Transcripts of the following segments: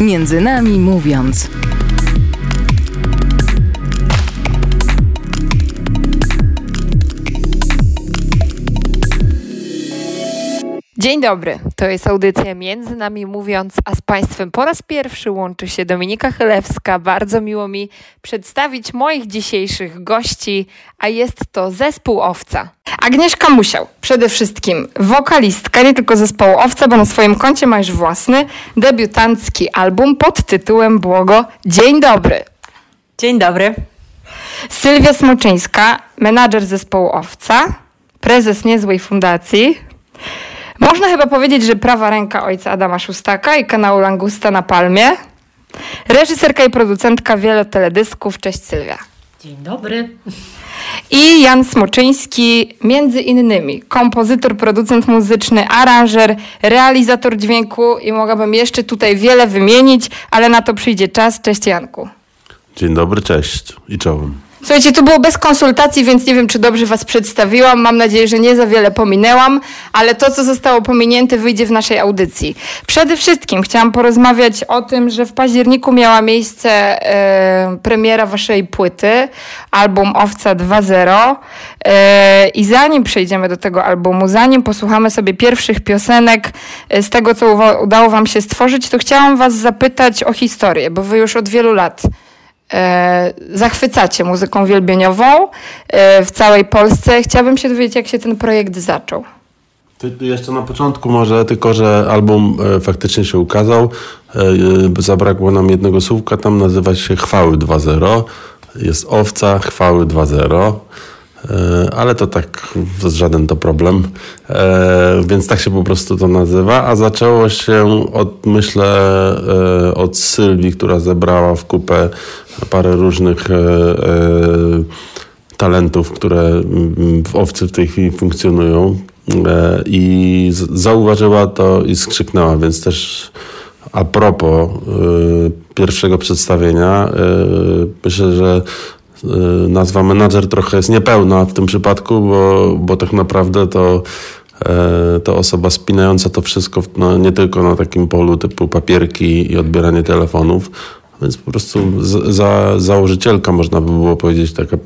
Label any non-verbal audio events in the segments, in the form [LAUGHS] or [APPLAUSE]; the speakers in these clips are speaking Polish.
Między nami mówiąc. Dzień dobry, to jest audycja Między Nami Mówiąc, a z Państwem po raz pierwszy łączy się Dominika Chylewska. Bardzo miło mi przedstawić moich dzisiejszych gości, a jest to zespół Owca. Agnieszka Musiał, przede wszystkim wokalistka, nie tylko zespołu Owca, bo na swoim koncie ma już własny debiutancki album pod tytułem Błogo. Dzień dobry. Dzień dobry. Sylwia Smoczyńska, menadżer zespołu Owca, prezes niezłej fundacji. Można chyba powiedzieć, że prawa ręka ojca Adama Szustaka i kanału Langusta na Palmie. Reżyserka i producentka wielu teledysków. Cześć Sylwia. Dzień dobry. I Jan Smoczyński, między innymi kompozytor, producent muzyczny, aranżer, realizator dźwięku i mogłabym jeszcze tutaj wiele wymienić, ale na to przyjdzie czas. Cześć Janku. Dzień dobry, cześć i czołem. Słuchajcie, to było bez konsultacji, więc nie wiem, czy dobrze Was przedstawiłam. Mam nadzieję, że nie za wiele pominęłam, ale to, co zostało pominięte, wyjdzie w naszej audycji. Przede wszystkim chciałam porozmawiać o tym, że w październiku miała miejsce e, premiera Waszej płyty, album Owca 2.0. E, I zanim przejdziemy do tego albumu, zanim posłuchamy sobie pierwszych piosenek e, z tego, co udało Wam się stworzyć, to chciałam Was zapytać o historię, bo Wy już od wielu lat zachwycacie muzyką wielbieniową e, w całej Polsce. Chciałabym się dowiedzieć, jak się ten projekt zaczął. Jeszcze na początku może, tylko że album e, faktycznie się ukazał. E, e, zabrakło nam jednego słówka, tam nazywa się Chwały 2.0. Jest owca Chwały 2.0. E, ale to tak żaden to problem, e, więc tak się po prostu to nazywa, a zaczęło się od, myślę, e, od Sylwii, która zebrała w kupę parę różnych talentów, które w Owcy w tej chwili funkcjonują. I zauważyła to i skrzyknęła, więc też a propos pierwszego przedstawienia, myślę, że Y, nazwa menadżer trochę jest niepełna w tym przypadku, bo, bo tak naprawdę to, e, to osoba spinająca to wszystko no, nie tylko na takim polu typu papierki i odbieranie telefonów, więc po prostu za, założycielka można by było powiedzieć taka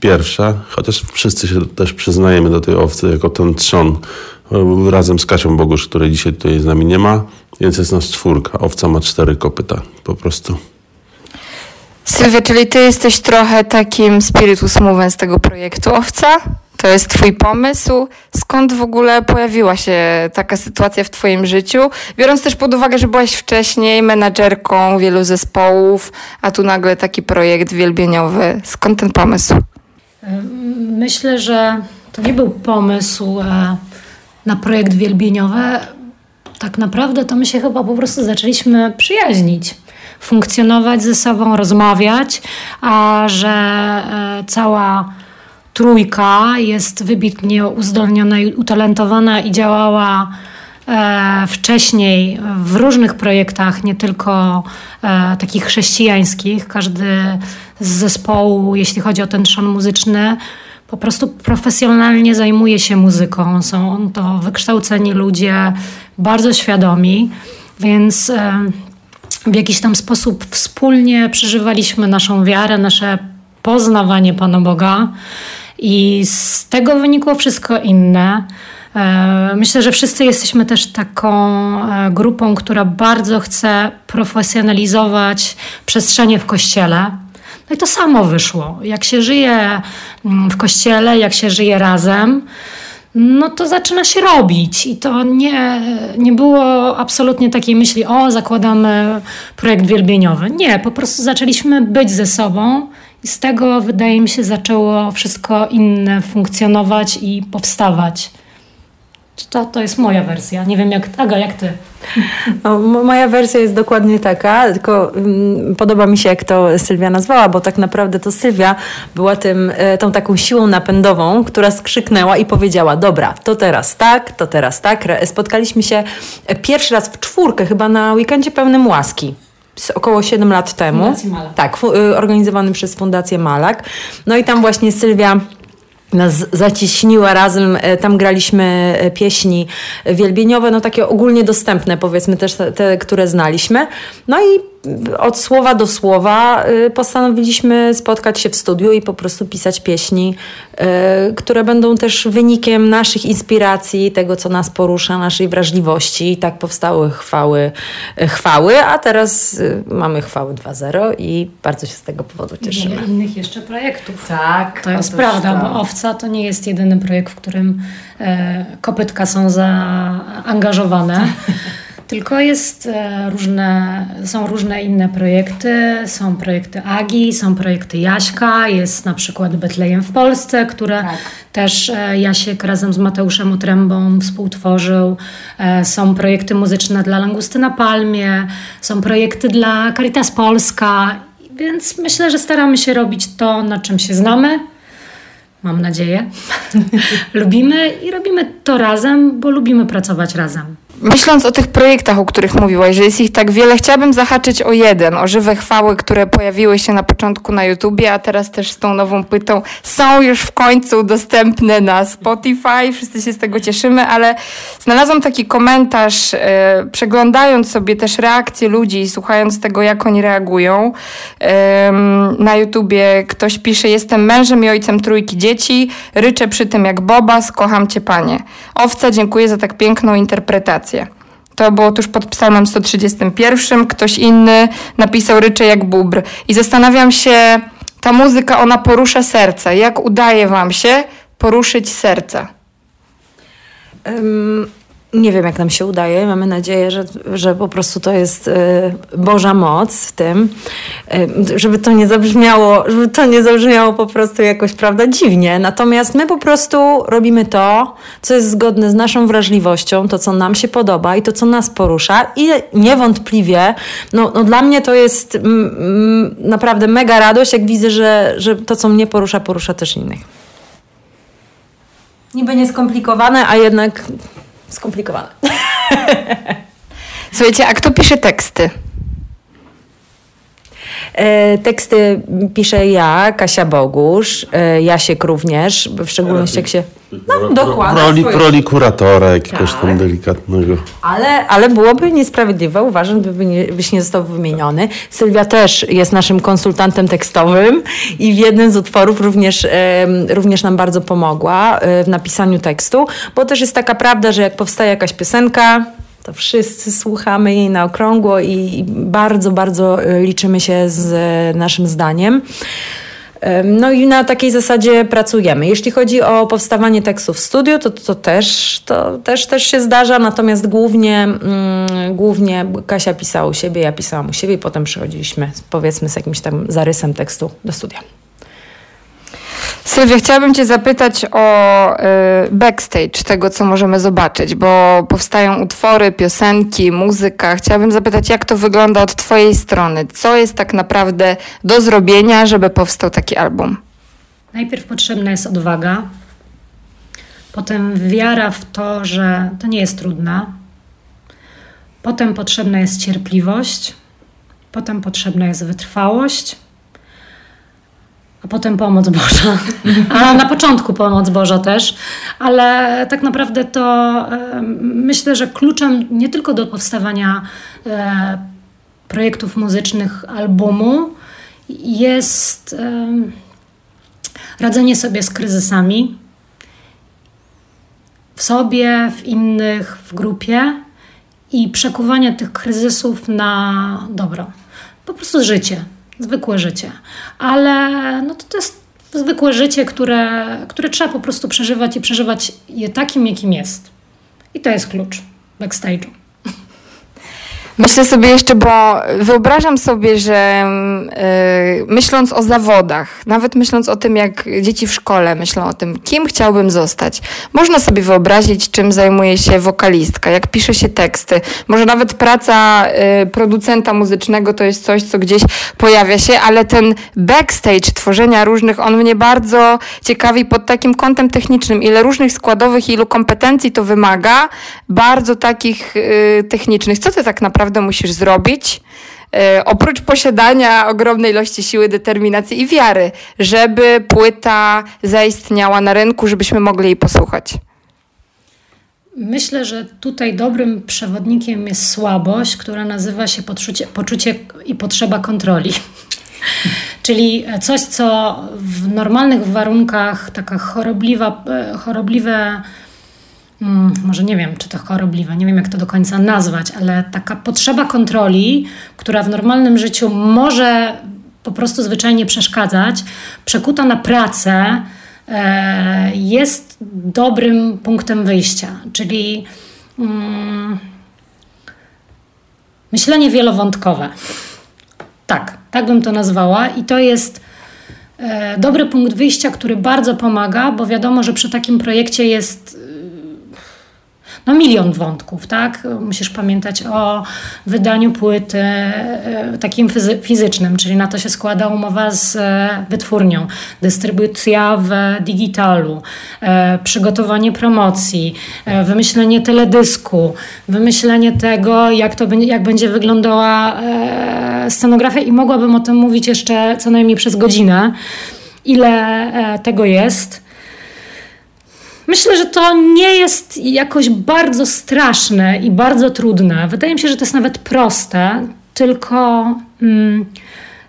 pierwsza, chociaż wszyscy się też przyznajemy do tej owcy jako ten trzon e, razem z Kasią Bogusz, której dzisiaj tutaj z nami nie ma, więc jest nas czwórka. Owca ma cztery kopyta po prostu. Sylwia, czyli ty jesteś trochę takim spiritus movens tego projektu Owca? To jest twój pomysł? Skąd w ogóle pojawiła się taka sytuacja w twoim życiu? Biorąc też pod uwagę, że byłaś wcześniej menadżerką wielu zespołów, a tu nagle taki projekt wielbieniowy. Skąd ten pomysł? Myślę, że to nie był pomysł e, na projekt wielbieniowy. Tak naprawdę to my się chyba po prostu zaczęliśmy przyjaźnić funkcjonować ze sobą, rozmawiać, a że e, cała trójka jest wybitnie uzdolniona i utalentowana i działała e, wcześniej w różnych projektach, nie tylko e, takich chrześcijańskich. Każdy z zespołu, jeśli chodzi o ten trzon muzyczny, po prostu profesjonalnie zajmuje się muzyką. Są to wykształceni ludzie, bardzo świadomi, więc w jakiś tam sposób wspólnie przeżywaliśmy naszą wiarę, nasze poznawanie Pana Boga i z tego wynikło wszystko inne. E, myślę, że wszyscy jesteśmy też taką e, grupą, która bardzo chce profesjonalizować przestrzenie w kościele. No i to samo wyszło. Jak się żyje mm, w kościele, jak się żyje razem, no to zaczyna się robić. I to nie, nie było absolutnie takiej myśli, o, zakładamy projekt wielbieniowy. Nie, po prostu zaczęliśmy być ze sobą i z tego, wydaje mi się, zaczęło wszystko inne funkcjonować i powstawać. To, to jest moja wersja. Nie wiem jak, Aga, jak ty? No, moja wersja jest dokładnie taka, tylko mm, podoba mi się jak to Sylwia nazwała, bo tak naprawdę to Sylwia była tym, e, tą taką siłą napędową, która skrzyknęła i powiedziała, dobra, to teraz tak, to teraz tak. Spotkaliśmy się pierwszy raz w czwórkę, chyba na weekendzie pełnym łaski około 7 lat temu. Malak. Tak, y, organizowany przez Fundację Malak. No i tam właśnie Sylwia nas zaciśniła razem. E, tam graliśmy e, pieśni wielbieniowe, no takie ogólnie dostępne, powiedzmy też te, te które znaliśmy. No i od słowa do słowa y, postanowiliśmy spotkać się w studiu i po prostu pisać pieśni, y, które będą też wynikiem naszych inspiracji, tego co nas porusza, naszej wrażliwości. I tak powstały chwały, y, chwały a teraz mamy chwały 2.0 i bardzo się z tego powodu cieszymy. Wiele innych jeszcze projektów. Tak. To jest prawda, bo Owca to nie jest jedyny projekt, w którym e, kopytka są zaangażowane. [LAUGHS] Tylko jest e, różne, są różne inne projekty. Są projekty Agi, są projekty Jaśka, jest na przykład Betlejem w Polsce, które tak. też e, Jasiek razem z Mateuszem Utrębą współtworzył. E, są projekty muzyczne dla Langusty na Palmie, są projekty dla Caritas Polska, więc myślę, że staramy się robić to, na czym się znamy. Mam nadzieję. [LAUGHS] lubimy i robimy to razem, bo lubimy pracować razem. Myśląc o tych projektach, o których mówiłaś, że jest ich tak wiele, chciałabym zahaczyć o jeden, o żywe chwały, które pojawiły się na początku na YouTubie, a teraz też z tą nową płytą są już w końcu dostępne na Spotify. Wszyscy się z tego cieszymy, ale znalazłam taki komentarz, e, przeglądając sobie też reakcje ludzi i słuchając tego, jak oni reagują. Na YouTubie ktoś pisze, jestem mężem i ojcem trójki dzieci, ryczę przy tym jak Bobas, kocham cię panie. Owca, dziękuję za tak piękną interpretację. To było tuż pod psalmem 131. Ktoś inny napisał rycze jak bubr. I zastanawiam się, ta muzyka, ona porusza serce. Jak udaje wam się poruszyć serce? Um, nie wiem, jak nam się udaje. Mamy nadzieję, że, że po prostu to jest y, Boża moc w tym, y, żeby to nie zabrzmiało, żeby to nie zabrzmiało po prostu jakoś, prawda, dziwnie. Natomiast my po prostu robimy to, co jest zgodne z naszą wrażliwością, to, co nam się podoba i to, co nas porusza i niewątpliwie, no, no dla mnie to jest mm, mm naprawdę mega radość, jak widzę, że, że to, co mnie porusza, porusza też innych. Niby nieskomplikowane, a jednak skomplikowane. [LAUGHS] Słuchajcie, a kto pisze teksty? E, teksty piszę ja, Kasia Bogusz, e, Jasiek również, w szczególności jak się no, dokładnie. Roli, roli kuratora jakiegoś tak. tam delikatnego. Ale, ale byłoby niesprawiedliwe, uważam, by nie, byś nie został wymieniony. Sylwia też jest naszym konsultantem tekstowym i w jednym z utworów również, również nam bardzo pomogła e, w napisaniu tekstu, bo też jest taka prawda, że jak powstaje jakaś piosenka, to wszyscy słuchamy jej na okrągło i bardzo, bardzo e, liczymy się z e, naszym zdaniem. No i na takiej zasadzie pracujemy. Jeśli chodzi o powstawanie tekstów w studiu, to, to, też, to też, też się zdarza, natomiast głównie, mm, głównie Kasia pisała u siebie, ja pisałam u siebie i potem przychodziliśmy powiedzmy z jakimś tam zarysem tekstu do studia. Sylwia, chciałabym Cię zapytać o y, backstage tego, co możemy zobaczyć, bo powstają utwory, piosenki, muzyka. Chciałabym zapytać, jak to wygląda od Twojej strony? Co jest tak naprawdę do zrobienia, żeby powstał taki album? Najpierw potrzebna jest odwaga, potem wiara w to, że to nie jest trudne, potem potrzebna jest cierpliwość, potem potrzebna jest wytrwałość a potem pomoc Boża. A na początku pomoc Boża też, ale tak naprawdę to myślę, że kluczem nie tylko do powstawania e, projektów muzycznych albumu jest radzenie sobie z kryzysami w sobie, w innych, w grupie i przekuwanie tych kryzysów na dobro. Po prostu życie zwykłe życie. Ale no to, to jest zwykłe życie, które, które trzeba po prostu przeżywać i przeżywać je takim, jakim jest. I to jest klucz backstage'u. Myślę sobie jeszcze, bo wyobrażam sobie, że yy, myśląc o zawodach, nawet myśląc o tym, jak dzieci w szkole myślą o tym, kim chciałbym zostać, można sobie wyobrazić, czym zajmuje się wokalistka, jak pisze się teksty. Może nawet praca yy, producenta muzycznego to jest coś, co gdzieś pojawia się, ale ten backstage tworzenia różnych, on mnie bardzo ciekawi pod takim kątem technicznym, ile różnych składowych, ilu kompetencji to wymaga, bardzo takich yy, technicznych. Co ty tak naprawdę naprawdę musisz zrobić, e, oprócz posiadania ogromnej ilości siły, determinacji i wiary, żeby płyta zaistniała na rynku, żebyśmy mogli jej posłuchać? Myślę, że tutaj dobrym przewodnikiem jest słabość, która nazywa się poczucie, poczucie i potrzeba kontroli. [LAUGHS] Czyli coś, co w normalnych warunkach taka chorobliwa, e, chorobliwe, hmm, może nie wiem, czy to chorobliwe, nie wiem jak to do końca nazwać, ale taka potrzeba kontroli, która w normalnym życiu może po prostu zwyczajnie przeszkadzać, przekuta na pracę, e, jest dobrym punktem wyjścia. Czyli mm, myślenie wielowątkowe. Tak, tak bym to nazwała. I to jest e, dobry punkt wyjścia, który bardzo pomaga, bo wiadomo, że przy takim projekcie jest no milion wątków, tak? Musisz pamiętać o wydaniu płyty e, takim fizy fizycznym, czyli na to się składa umowa z e, wytwórnią, dystrybucja w digitalu, e, przygotowanie promocji, wymyślenie teledysku, wymyślenie tego, jak, to, jak będzie wyglądała scenografia i mogłabym o tym mówić jeszcze co najmniej przez godzinę, ile tego jest. Myślę, że to nie jest jakoś bardzo straszne i bardzo trudne. Wydaje mi się, że to jest nawet proste, tylko mm,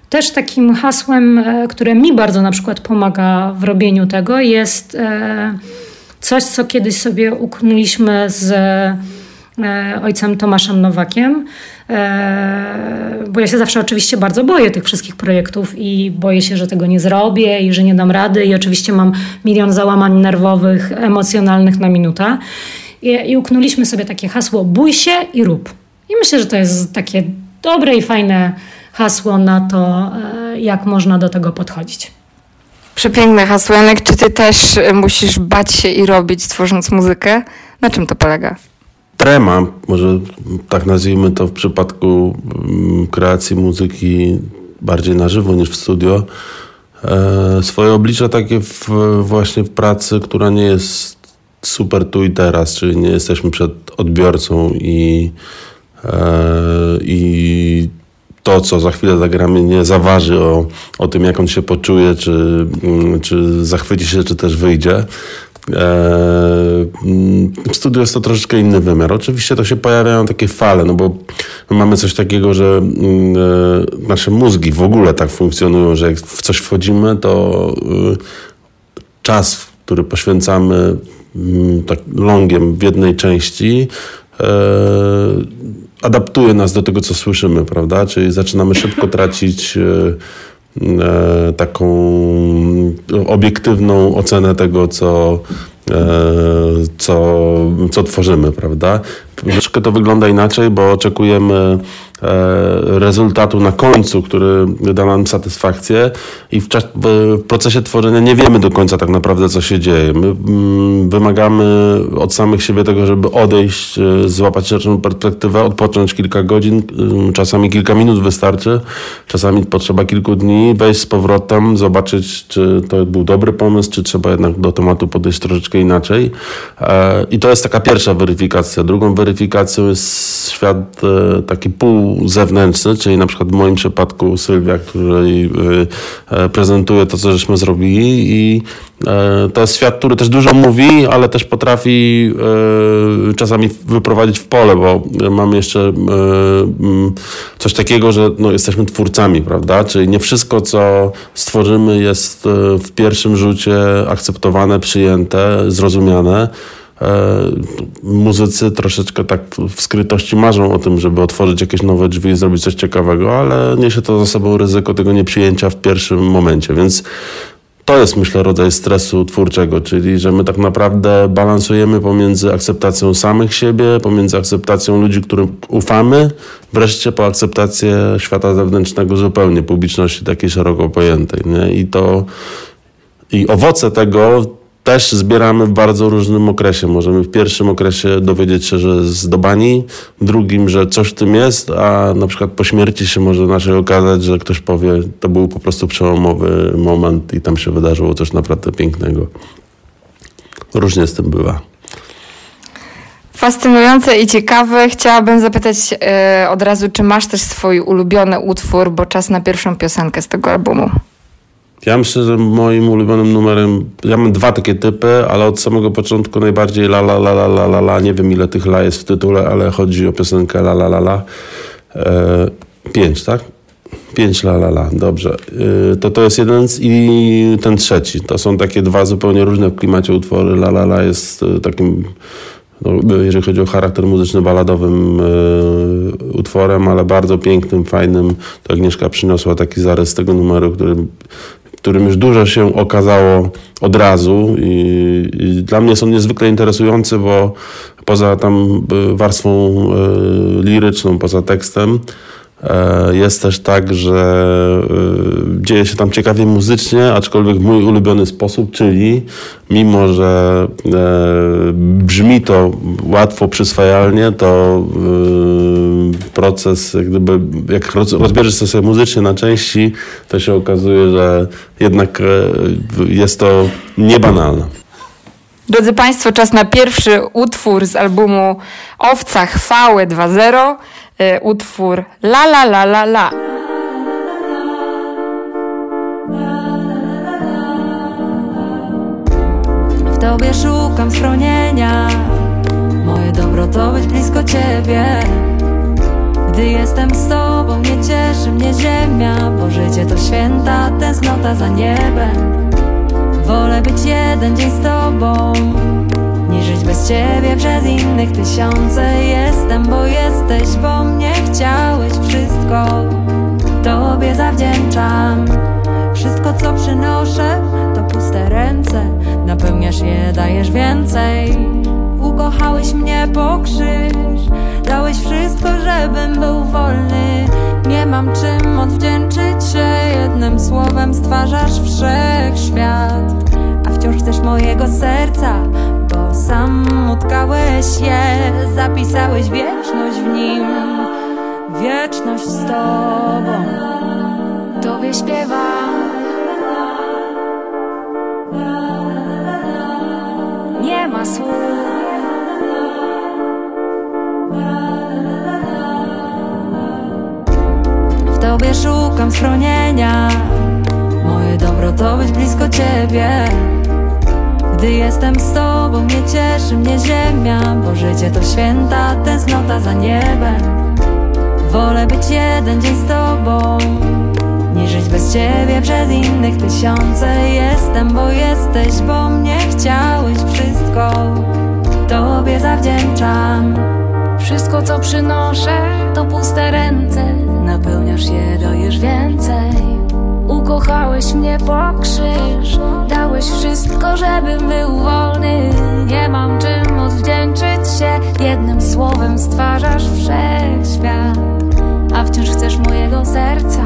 też takim hasłem, e, które mi bardzo na przykład pomaga w robieniu tego, jest e, coś, co kiedyś sobie uknuliśmy z e, ojcem Tomaszem Nowakiem. E, bo ja się zawsze oczywiście bardzo boję tych wszystkich projektów i boję się, że tego nie zrobię i że nie dam rady i oczywiście mam milion załamań nerwowych, emocjonalnych na minutę. I, i uknuliśmy sobie takie hasło bój się i rób. I myślę, że to jest takie dobre i fajne hasło na to, e, jak można do tego podchodzić. Przepiękne hasło. Janek, czy ty też musisz bać się i robić, tworząc muzykę? Na czym to polega? Trema, może tak nazwijmy to w przypadku mm, kreacji muzyki bardziej na żywo niż w studio, e, swoje oblicze takie w, właśnie w pracy, która nie jest super tu i teraz, czyli nie jesteśmy przed odbiorcą i, e, i to, co za chwilę zagramy, nie zaważy o, o tym, jak on się poczuje, czy, mm, czy zachwyci się, czy też wyjdzie. E, w studiu jest to troszeczkę inny wymiar. Oczywiście to się pojawiają takie fale, no bo mamy coś takiego, że mm, e, nasze mózgi w ogóle tak funkcjonują, że jak w coś wchodzimy, to e, czas, który poświęcamy mm, tak longiem w jednej części, adaptuje nas do tego, co słyszymy, prawda? Czyli zaczynamy szybko tracić E, taką obiektywną ocenę tego, co, e, co, co tworzymy, prawda? Troszkę to wygląda inaczej, bo oczekujemy E, rezultatu na końcu, który da nam satysfakcję i w, czas, w procesie tworzenia nie wiemy do końca tak naprawdę, co się dzieje. My mm, wymagamy od samych siebie tego, żeby odejść, e, złapać szerszą perspektywę, odpocząć kilka godzin, mm, czasami kilka minut wystarczy, czasami potrzeba kilku dni, wejść z powrotem, zobaczyć, czy to był dobry pomysł, czy trzeba jednak do tematu podejść troszeczkę inaczej. E, I to jest taka pierwsza weryfikacja. Drugą weryfikacją jest świat taki pół zewnętrzny, czyli na przykład w moim przypadku Sylwia, której y, y, prezentuje to, co żeśmy zrobili i e, to jest świat, który też dużo mówi, ale też potrafi e, czasami wyprowadzić w pole, bo mamy jeszcze e, coś takiego, że no, jesteśmy twórcami, prawda? Czyli nie wszystko, co stworzymy jest w pierwszym rzucie akceptowane, przyjęte, zrozumiane. E, muzycy troszeczkę tak w skrytości marzą o tym, żeby otworzyć jakieś nowe drzwi i zrobić coś ciekawego, ale niesie to za sobą ryzyko tego nieprzyjęcia w pierwszym momencie, więc to jest, myślę, rodzaj stresu twórczego, czyli że my tak naprawdę balansujemy pomiędzy akceptacją samych siebie, pomiędzy akceptacją ludzi, którym ufamy, wreszcie po akceptację świata zewnętrznego zupełnie, publiczności takiej szeroko pojętej. Nie? I to i owoce tego też zbieramy w bardzo różnym okresie. Możemy w pierwszym okresie dowiedzieć się, że zdobani, w drugim, że coś w tym jest, a na przykład po śmierci się może naszej okazać, że ktoś powie, to był po prostu przełomowy moment i tam się wydarzyło coś naprawdę pięknego. Różnie z tym bywa. fascynujące i ciekawe. Chciałabym zapytać e, od razu, czy masz też swój ulubiony utwór, bo czas na pierwszą piosenkę z tego albumu. Ja myślę, że moim ulubionym numerem, ja mam dwa takie typy, ale od samego początku najbardziej la la la la la la la, nie wiem ile tych la jest w tytule, ale chodzi o piosenkę la la la la. E, pięć, tak? Pięć la la la, dobrze. E, to to jest jeden z, i ten trzeci. To są takie dwa zupełnie różne w klimacie utwory. La la la jest e, takim no, jeżeli chodzi o charakter muzyczny, baladowym e, utworem, ale bardzo pięknym, fajnym. To Agnieszka przyniosła taki zarys tego numeru, który którym już dużo się okazało od razu i, i dla mnie są niezwykle interesujący, bo poza tam e, warstwą y, liryczną, poza tekstem, jest też tak, że e, dzieje się tam ciekawie muzycznie, aczkolwiek w mój ulubiony sposób, czyli mimo, że e, brzmi to łatwo, przyswajalnie, to proces, jak gdyby, jak rozbierzesz to sobie muzycznie na części, to się okazuje, że jednak jest to niebanalne. Drodzy Państwo, czas na pierwszy utwór z albumu Owca Chwały 2.0. Y, utwór La La La La La. W Tobie szukam schronienia Moje dobro to być blisko Ciebie Gdy jestem z Tobą nie cieszy mnie ziemia Bo życie to święta tęsknota za niebem Wolę być jeden dzień z Tobą nie żyć bez ciebie przez innych tysiące. Jestem, bo jesteś, bo mnie chciałeś Wszystko. Tobie zawdzięczam Wszystko co przynoszę. To puste ręce Napełniasz je, dajesz więcej Ukochałeś mnie po krzyż Dałeś wszystko, żebym był wolny Nie mam czym odwdzięczyć się Jednym słowem stwarzasz wszechświat A wciąż chcesz mojego serca bo sam utkałeś je, zapisałeś wieczność w nim, wieczność z Tobą. Tobie śpiewam. Nie ma słów. Szukam schronienia. Moje dobro to być blisko Ciebie. Gdy jestem z tobą nie cieszy mnie ziemia Bo życie to święta tęsknota za niebem. Wolę być jeden dzień z tobą Nie żyć bez ciebie przez innych tysiące. Jestem, bo jesteś, bo mnie chciałeś Wszystko. Tobie zawdzięczam. Wszystko co przynoszę to puste ręce Napełniasz je, dajesz więcej. Ukochałeś mnie po krzyż Dałeś wszystko, żebym był wolny. Nie mam czym odwdzięczyć się Jednym słowem stwarzasz wszechświat. A wciąż chcesz mojego serca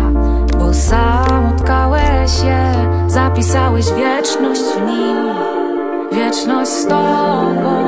Bo sam utkałeś je. Zapisałeś wieczność w nim Wieczność z Tobą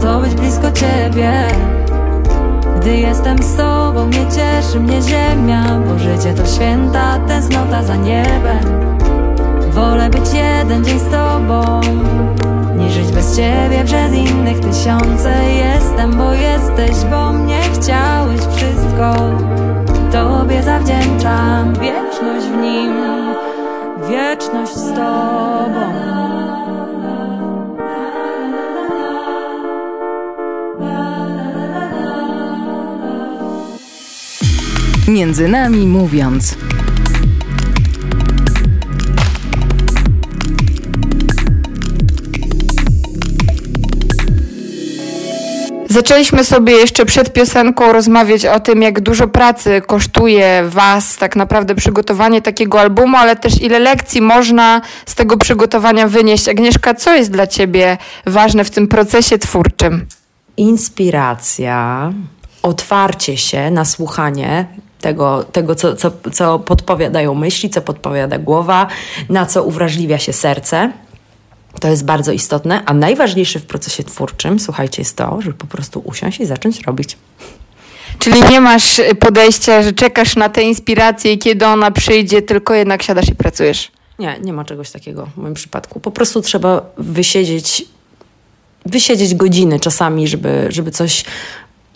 to być blisko Ciebie. Gdy jestem z Tobą nie cieszy mnie ziemia Bo życie to święta tęsknota za niebem. Wolę być jeden dzień z Tobą Nie żyć bez Ciebie przez innych tysiące. Jestem, bo jesteś, bo mnie chciałeś Wszystko. Tobie zawdzięczam Wieczność w nim Wieczność z Tobą Między nami mówiąc. Zaczęliśmy sobie jeszcze przed piosenką rozmawiać o tym, jak dużo pracy kosztuje Was tak naprawdę przygotowanie takiego albumu, ale też ile lekcji można z tego przygotowania wynieść. Agnieszka, co jest dla Ciebie ważne w tym procesie twórczym? Inspiracja, otwarcie się na słuchanie tego, tego co, co, co podpowiadają myśli, co podpowiada głowa, na co uwrażliwia się serce. To jest bardzo istotne, a najważniejsze w procesie twórczym, słuchajcie, jest to, żeby po prostu usiąść i zacząć robić. Czyli nie masz podejścia, że czekasz na tę inspirację i kiedy ona przyjdzie, tylko jednak siadasz i pracujesz. Nie, nie ma czegoś takiego w moim przypadku. Po prostu trzeba wysiedzieć, wysiedzieć godziny czasami, żeby, żeby coś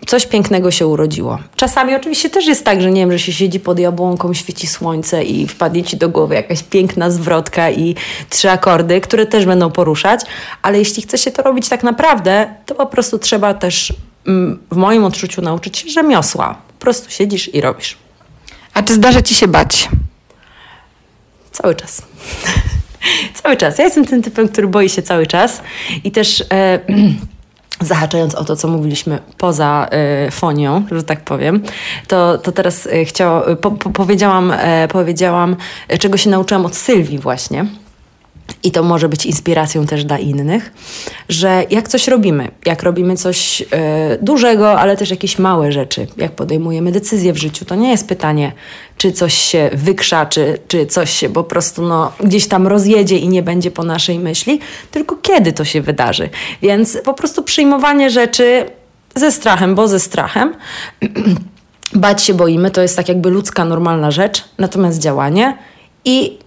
coś pięknego się urodziło. Czasami oczywiście też jest tak, że nie wiem, że się siedzi pod jabłonką, świeci słońce i wpadnie ci do głowy jakaś piękna zwrotka i trzy akordy, które też będą poruszać, ale jeśli chce się to robić tak naprawdę, to po prostu trzeba też mm, w moim odczuciu nauczyć się rzemiosła. Po prostu siedzisz i robisz. A czy zdarza ci się bać? Cały czas. [LAUGHS] cały czas. Ja jestem tym typem, który boi się cały czas i też... E, [CLEARS THROAT] zahaczając o to, co mówiliśmy poza y, fonią, że tak powiem, to, to teraz y, chciał, po, po, powiedziałam, y, powiedziałam, czego się nauczyłam od Sylwii właśnie i to może być inspiracją też dla innych, że jak coś robimy, jak robimy coś e, dużego, ale też jakieś małe rzeczy, jak podejmujemy decyzje w życiu, to nie jest pytanie, czy coś się wykrzaczy, czy coś się po prostu no, gdzieś tam rozjedzie i nie będzie po naszej myśli, tylko kiedy to się wydarzy. Więc po prostu przyjmowanie rzeczy ze strachem, bo ze strachem. [CLEARS THROAT] Bać się boimy, to jest tak jakby ludzka, normalna rzecz, natomiast działanie i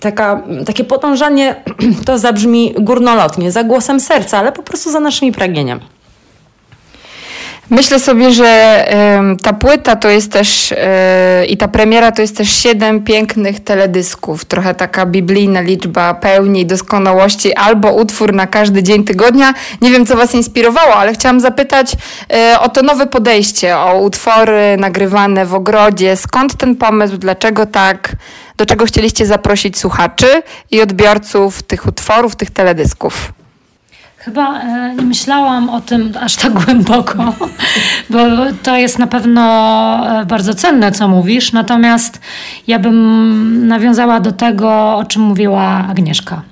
taka, takie podążanie [CLEARS THROAT] to zabrzmi górnolotnie, za głosem serca, ale po prostu za naszymi pragnieniami. Myślę sobie, że ta płyta to jest też y, i ta premiera to jest też siedem pięknych teledysków. Trochę taka biblijna liczba pełni doskonałości albo utwór na każdy dzień tygodnia. Nie wiem, co Was inspirowało, ale chciałam zapytać y, o to nowe podejście, o utwory nagrywane w ogrodzie. Skąd ten pomysł? Dlaczego tak? Do czego chcieliście zaprosić słuchaczy i odbiorców tych utworów, tych teledysków? Chyba e, nie myślałam o tym aż tak głęboko, [LAUGHS] bo to jest na pewno e, bardzo cenne, co mówisz. Natomiast ja bym nawiązała do tego, o czym mówiła Agnieszka.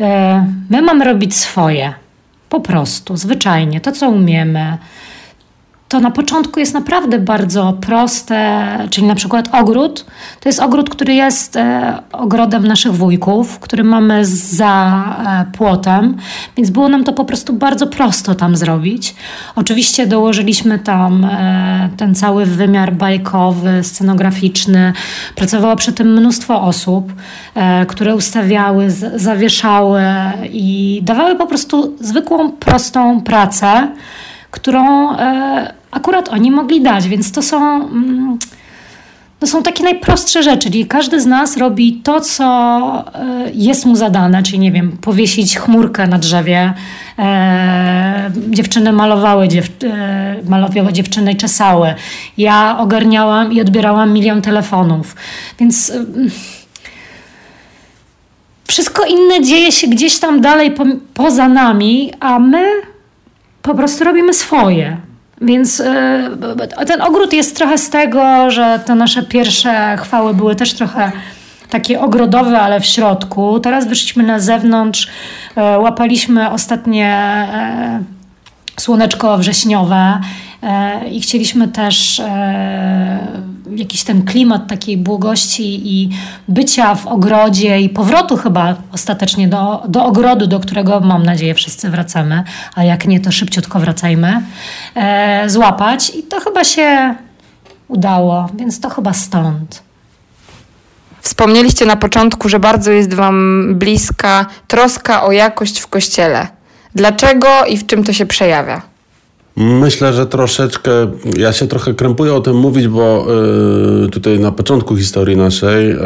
E, my mamy robić swoje. Po prostu, zwyczajnie, to co umiemy, to na początku jest naprawdę bardzo proste, czyli na przykład ogród. To jest ogród, który jest e, ogrodem naszych wujków, który mamy za e, płotem, więc było nam to po prostu bardzo prosto tam zrobić. Oczywiście dołożyliśmy tam e, ten cały wymiar bajkowy, scenograficzny. Pracowało przy tym mnóstwo osób, e, które ustawiały, z, zawieszały i dawały po prostu zwykłą, prostą pracę którą e, akurat oni mogli dać, więc to są. Mm, to są takie najprostsze rzeczy, czyli każdy z nas robi to, co e, jest mu zadane, czyli nie wiem, powiesić chmurkę na drzewie. E, dziewczyny malowały, dziew, malowały dziewczyny i czesały. Ja ogarniałam i odbierałam milion telefonów. Więc wszystko inne dzieje się gdzieś tam dalej po, poza nami, a my po prostu robimy swoje. Więc y, ten ogród jest trochę z tego, że te nasze pierwsze chwały były też trochę takie ogrodowe, ale w środku. Teraz wyszliśmy na zewnątrz, y, łapaliśmy ostatnie y, słoneczko wrześniowe E, i chcieliśmy też e, jakiś ten klimat takiej błogości i bycia w ogrodzie i powrotu chyba ostatecznie do, do ogrodu, do którego mam nadzieję wszyscy wracamy, a jak nie, to szybciutko wracajmy, e, złapać i to chyba się udało, więc to chyba stąd. Wspomnieliście na początku, że bardzo jest Wam bliska troska o jakość w kościele. Dlaczego i w czym to się przejawia? Myślę, że troszeczkę, ja się trochę krępuję o tym mówić, bo y, tutaj na początku historii naszej y,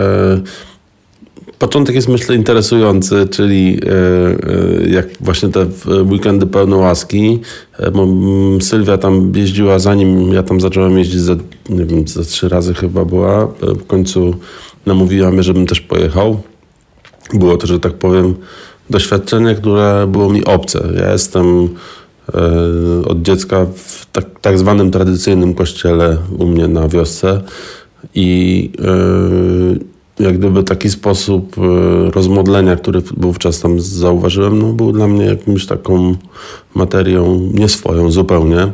początek jest myślę interesujący, czyli y, jak właśnie te weekendy pełne łaski. Sylwia tam jeździła zanim ja tam zacząłem jeździć, za, nie wiem, za trzy razy chyba była. W końcu namówiła mnie, żebym też pojechał. Było to, że tak powiem, doświadczenie, które było mi obce. Ja jestem od dziecka w tak, tak zwanym tradycyjnym kościele u mnie na wiosce i e, jak gdyby taki sposób e, rozmodlenia, który wówczas tam zauważyłem, no, był dla mnie jakimś taką materią nieswoją zupełnie.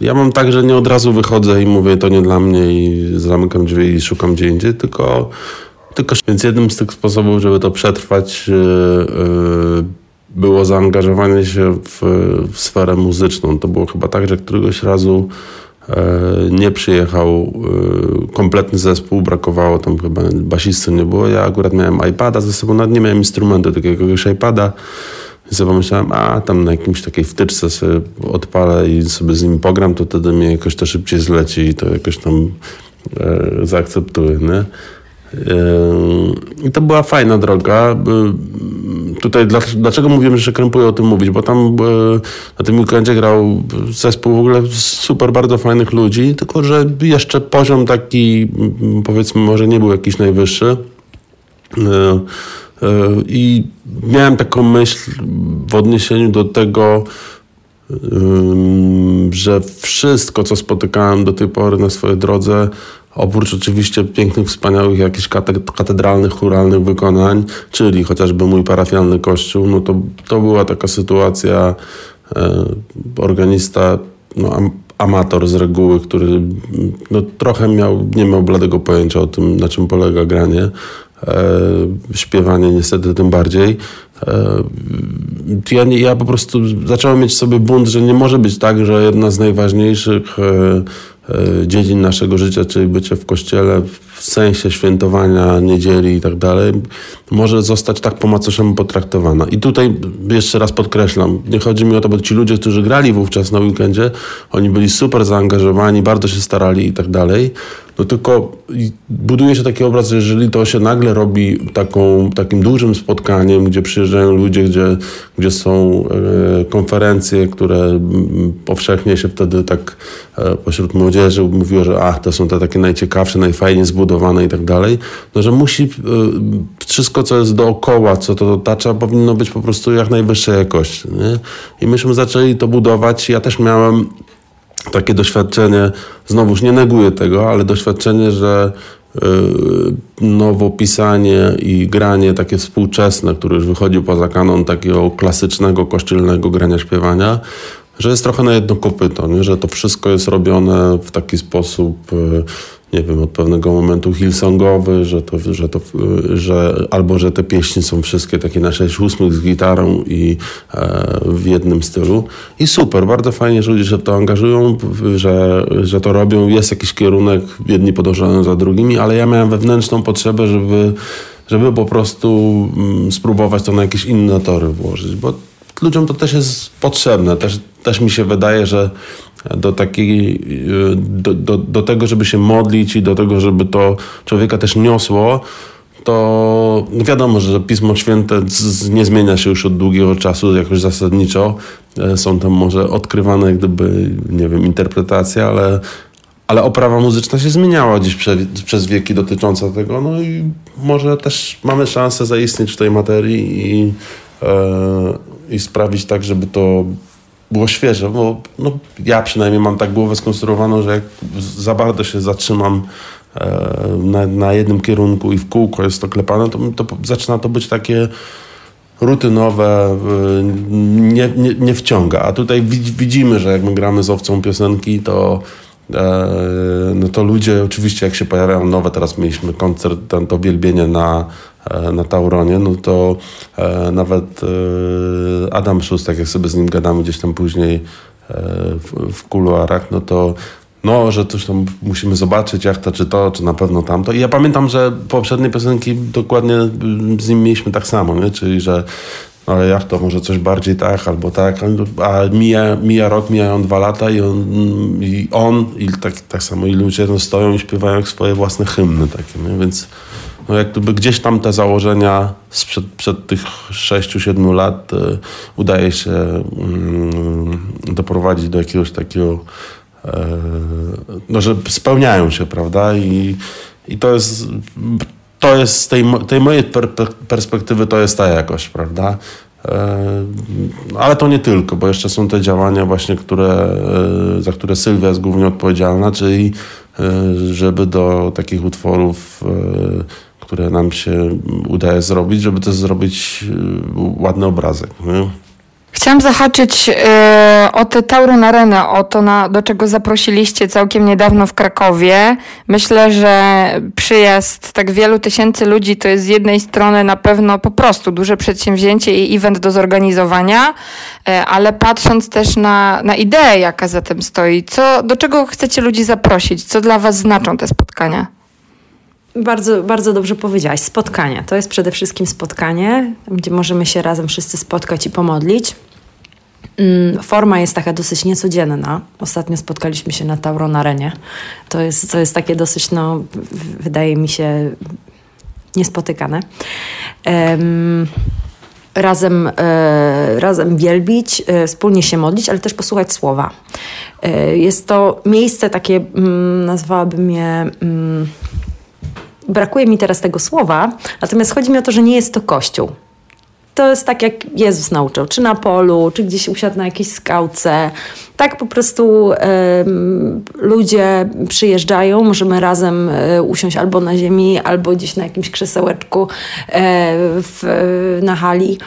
Ja mam tak, że nie od razu wychodzę i mówię to nie dla mnie i zamykam drzwi i szukam gdzie indziej, tylko, tylko więc jednym z tych sposobów, żeby to przetrwać było zaangażowanie się w, w sferę muzyczną. To było chyba tak, że któregoś razu e, nie przyjechał e, kompletny zespół, brakowało tam chyba basisty nie było. Ja akurat miałem iPada ze sobą, nawet nie miałem instrumentu, takiego jakiegoś iPada. I sobie pomyślałem, a tam na jakimś takiej wtyczce sobie odpalę i sobie z nim pogram, to wtedy mnie jakoś to szybciej zleci i to jakoś tam e, zaakceptuję, nie? I to była fajna droga. Tutaj dlaczego mówiłem, że się krępuje o tym mówić? Bo tam na tym weekendzie grał zespół w ogóle super, bardzo fajnych ludzi, tylko że jeszcze poziom taki powiedzmy może nie był jakiś najwyższy. I miałem taką myśl w odniesieniu do tego, że wszystko, co spotykałem do tej pory na swojej drodze, oprócz oczywiście pięknych, wspaniałych jakichś katedralnych, churalnych wykonań, czyli chociażby mój parafialny kościół, no to, to była taka sytuacja, e, organista, no, amator z reguły, który no, trochę miał, nie miał bladego pojęcia o tym, na czym polega granie, e, śpiewanie niestety tym bardziej. E, ja, ja po prostu zacząłem mieć sobie bunt, że nie może być tak, że jedna z najważniejszych E, dziedzin naszego życia, czyli bycie w kościele w sensie świętowania niedzieli i tak dalej, może zostać tak po macoszemu potraktowana. I tutaj jeszcze raz podkreślam, nie chodzi mi o to, bo ci ludzie, którzy grali wówczas na weekendzie, oni byli super zaangażowani, bardzo się starali i tak dalej, no tylko buduje się taki obraz, że jeżeli to się nagle robi taką, takim dużym spotkaniem, gdzie przyjeżdżają ludzie, gdzie, gdzie są e, konferencje, które powszechnie się wtedy tak e, pośród młodzieży mówiło, że ach, to są te takie najciekawsze, najfajniej zbudowane i tak dalej, no że musi e, wszystko, co jest dookoła, co to otacza, powinno być po prostu jak najwyższej jakości. Nie? I myśmy zaczęli to budować. Ja też miałem takie doświadczenie, znowuż nie neguję tego, ale doświadczenie, że y, nowopisanie i granie takie współczesne, które już wychodzi poza kanon takiego klasycznego, kościelnego grania śpiewania, że jest trochę na jedno kopyto, nie? że to wszystko jest robione w taki sposób y, nie wiem, od pewnego momentu hillsongowy, że to, że to, że, albo że te pieśni są wszystkie takie na 6 ósmych z gitarą i e, w jednym stylu. I super, bardzo fajnie, że ludzie się to angażują, że, że to robią. Jest jakiś kierunek, jedni podążają za drugimi, ale ja miałem wewnętrzną potrzebę, żeby, żeby po prostu mm, spróbować to na jakieś inne tory włożyć, bo ludziom to też jest potrzebne. Też, też mi się wydaje, że do takiej, do, do, do tego, żeby się modlić i do tego, żeby to człowieka też niosło, to wiadomo, że Pismo Święte nie zmienia się już od długiego czasu jakoś zasadniczo. E, są tam może odkrywane gdyby, nie wiem, interpretacje, ale, ale oprawa muzyczna się zmieniała dziś prze, przez wieki dotycząca tego. No i może też mamy szansę zaistnieć w tej materii i, e, i sprawić tak, żeby to było świeże, bo no, ja przynajmniej mam tak głowę skonstruowaną, że jak za bardzo się zatrzymam e, na, na, jednym kierunku i w kółko jest to klepane, to, to zaczyna to być takie rutynowe, e, nie, nie, nie wciąga. A tutaj widzimy, że jak my gramy z owcą piosenki, to no to ludzie oczywiście jak się pojawiają nowe, teraz mieliśmy koncert, to wielbienie na E, na Tauronie, no to e, nawet e, Adam Szustak, jak sobie z nim gadamy gdzieś tam później w, w kuluarach, no to no, że coś tam musimy zobaczyć, jak to, czy to, czy na pewno tamto. I ja pamiętam, że poprzednie piosenki dokładnie z nim mieliśmy tak samo, nie? czyli że ale jak to, może coś bardziej tak, albo tak, a mija, mija rok, mijają dwa lata i on, i, on, i tak, tak samo i ludzie no, stoją i śpiewają swoje własne hymny takie, nie? więc no jak gdyby gdzieś tam te założenia sprzed przed tych 6-7 lat y, udaje się y, doprowadzić do jakiegoś takiego, y, no że spełniają się, prawda? I, i to jest, to jest z tej, tej mojej per perspektywy to jest ta jakość, prawda? Ale to nie tylko, bo jeszcze są te działania właśnie, które, za które Sylwia jest głównie odpowiedzialna, czyli żeby do takich utworów które nam się udaje zrobić, żeby też zrobić ładny obrazek. Nie? Chciałam zahaczyć e, o tę Tauron Arenę, o to, na, do czego zaprosiliście całkiem niedawno w Krakowie. Myślę, że przyjazd tak wielu tysięcy ludzi to jest z jednej strony na pewno po prostu duże przedsięwzięcie i event do zorganizowania, e, ale patrząc też na, na ideę, jaka za tym stoi, co, do czego chcecie ludzi zaprosić, co dla Was znaczą te spotkania? Bardzo, bardzo dobrze powiedziałaś. Spotkanie. To jest przede wszystkim spotkanie, gdzie możemy się razem wszyscy spotkać i pomodlić. Mm, forma jest taka dosyć niecodzienna. Ostatnio spotkaliśmy się na Tauron Arenie. To jest, to jest takie dosyć, no, wydaje mi się, niespotykane. Um, razem, e, razem wielbić, e, wspólnie się modlić, ale też posłuchać słowa. E, jest to miejsce takie, mm, nazwałabym je. Mm, brakuje mi teraz tego słowa, natomiast chodzi mi o to, że nie jest to kościół. To jest tak, jak Jezus nauczył, czy na polu, czy gdzieś usiadł na jakiejś skałce. Tak po prostu y, ludzie przyjeżdżają, możemy razem y, usiąść albo na ziemi, albo gdzieś na jakimś krzesełeczku y, w, na hali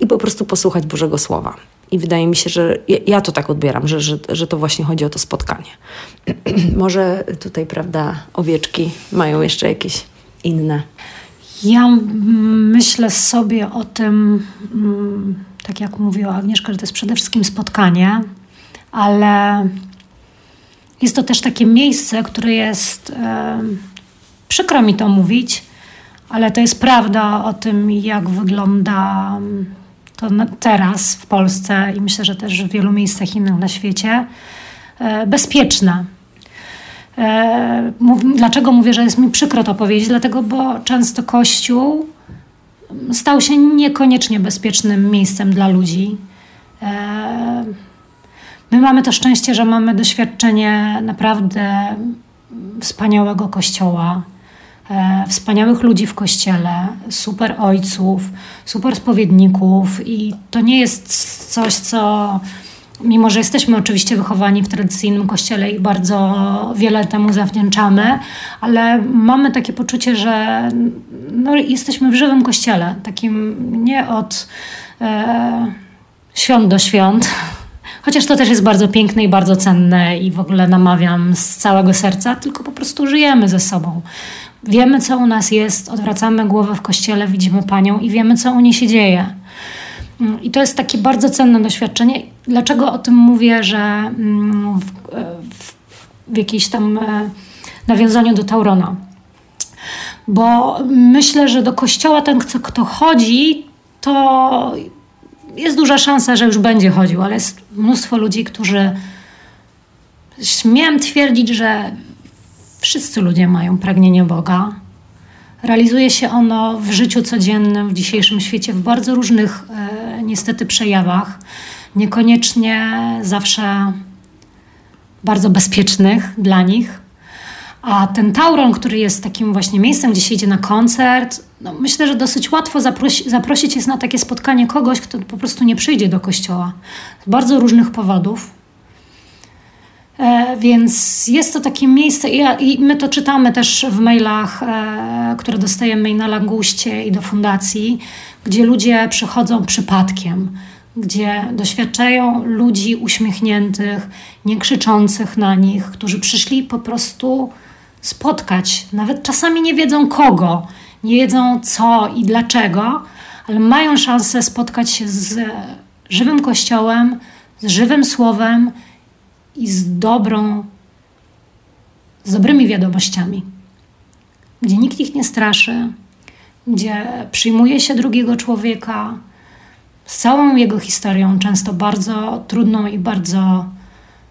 i po prostu posłuchać Bożego Słowa. I wydaje mi się, że ja, ja to tak odbieram, że, że, że to właśnie chodzi o to spotkanie. [CLEARS THROAT] Może tutaj, prawda, owieczki mają jeszcze jakieś inne. Ja myślę sobie o tym, mm, tak jak mówiła Agnieszka, że to jest przede wszystkim spotkanie, ale jest to też takie miejsce, które jest, e, przykro mi to mówić, ale to jest prawda o tym, jak wygląda to teraz w Polsce i myślę, że też w wielu miejscach innych na świecie, e, bezpieczne. E, dlaczego mówię, że jest mi przykro to powiedzieć? Dlatego, bo często Kościół stał się niekoniecznie bezpiecznym miejscem dla ludzi. E, my mamy to szczęście, że mamy doświadczenie naprawdę wspaniałego kościoła, wspaniałych ludzi w kościele, super ojców, super spowiedników i to nie jest coś, co mimo że jesteśmy oczywiście wychowani w tradycyjnym kościele i bardzo wiele temu zawdzięczamy, ale mamy takie poczucie, że no, jesteśmy w żywym kościele, takim nie od e, świąt do świąt. Chociaż to też jest bardzo piękne i bardzo cenne i w ogóle namawiam z całego serca, tylko po prostu żyjemy ze sobą. Wiemy, co u nas jest, odwracamy głowę w kościele, widzimy Panią i wiemy, co u niej się dzieje. Mm, I to jest takie bardzo cenne doświadczenie. Dlaczego o tym mówię, że mm, w, w, w jakiejś tam e, nawiązaniu do Taurona? Bo myślę, że do kościoła ten, kto chodzi, to jest duża szansa, że już będzie chodził, ale jest mnóstwo ludzi, którzy śmiem twierdzić, że Wszyscy ludzie mają pragnienie Boga. Realizuje się ono w życiu codziennym, w dzisiejszym świecie, w bardzo różnych e, niestety przejawach, niekoniecznie zawsze bardzo bezpiecznych dla nich. A ten Tauron, który jest takim właśnie miejscem, gdzie się idzie na koncert, no myślę, że dosyć łatwo zaprosi, zaprosić jest na takie spotkanie kogoś, kto po prostu nie przyjdzie do kościoła. Z bardzo różnych powodów. E, więc jest to takie miejsce i my to czytamy też w mailach, e, które dostajemy i na Languście i do fundacji, gdzie ludzie przychodzą przypadkiem, gdzie doświadczają ludzi uśmiechniętych, nie krzyczących na nich, którzy przyszli po prostu spotkać. Nawet czasami nie wiedzą kogo, nie wiedzą co i dlaczego, ale mają szansę spotkać się z żywym kościołem, z żywym słowem i z dobrą, z dobrymi wiadomościami, gdzie nikt ich nie straszy, gdzie przyjmuje się drugiego człowieka z całą jego historią, często bardzo trudną i bardzo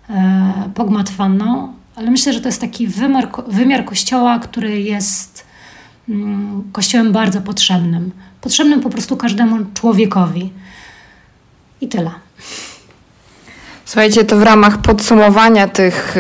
e, pogmatwaną, ale myślę, że to jest taki wymiar, wymiar kościoła, który jest mm, kościołem bardzo potrzebnym. Potrzebnym po prostu każdemu człowiekowi. I tyle. Słuchajcie, to w ramach podsumowania tych,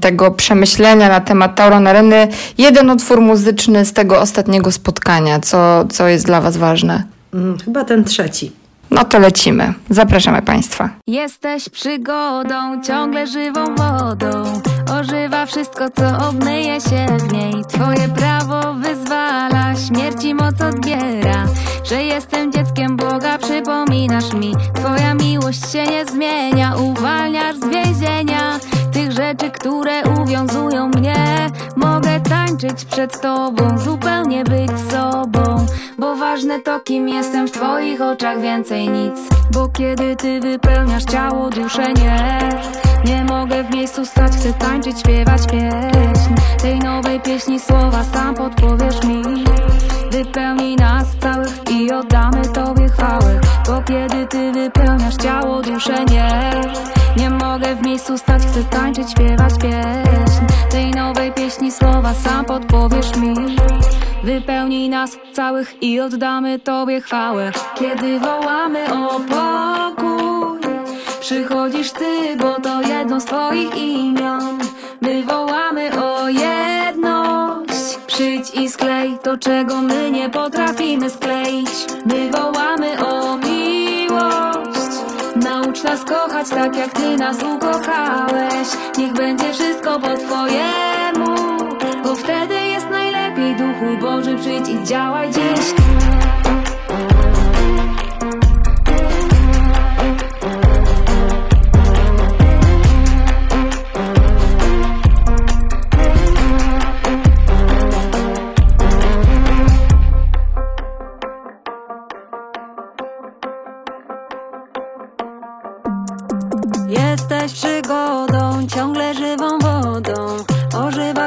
tego przemyślenia na temat Tauron Areny, jeden utwór muzyczny z tego ostatniego spotkania. Co, co jest dla Was ważne? Mm, chyba ten trzeci. No to lecimy. Zapraszamy Państwa. Jesteś przygodą, ciągle żywą wodą. Ożywa wszystko, co obmyje się w niej. Twoje prawo wyzwala, śmierci moc odbiera. Że jestem dzieckiem Boga, przypominasz mi. Twoja miłość się nie zmienia, uwalniasz z więzienia. Tych rzeczy, które uwiązują mnie. Mogę tańczyć przed Tobą, zupełnie być sobą. Bo ważne to, kim jestem w Twoich oczach, więcej nic. Bo kiedy Ty wypełniasz ciało, duszę nie. Nie mogę w miejscu stać, chcę tańczyć, śpiewać pieśń Tej nowej pieśni słowa sam podpowiesz mi Wypełnij nas całych i oddamy Tobie chwałę Bo kiedy Ty wypełniasz ciało, duszę nie. Nie mogę w miejscu stać, chcę tańczyć, śpiewać pieśń. Tej nowej pieśni słowa sam podpowiesz mi. Wypełnij nas całych i oddamy Tobie chwałę. Kiedy wołamy o pokój Przychodzisz Ty, bo to jedno z Twoich imion. My wołamy o jedność. Przyjdź i sklej to, czego my nie potrafimy skleić. My wołamy o Naucz nas kochać tak, jak Ty nas ukochałeś. Niech będzie wszystko po Twojemu Bo wtedy jest najlepiej Duchu Boży, przyjdź i działaj dziś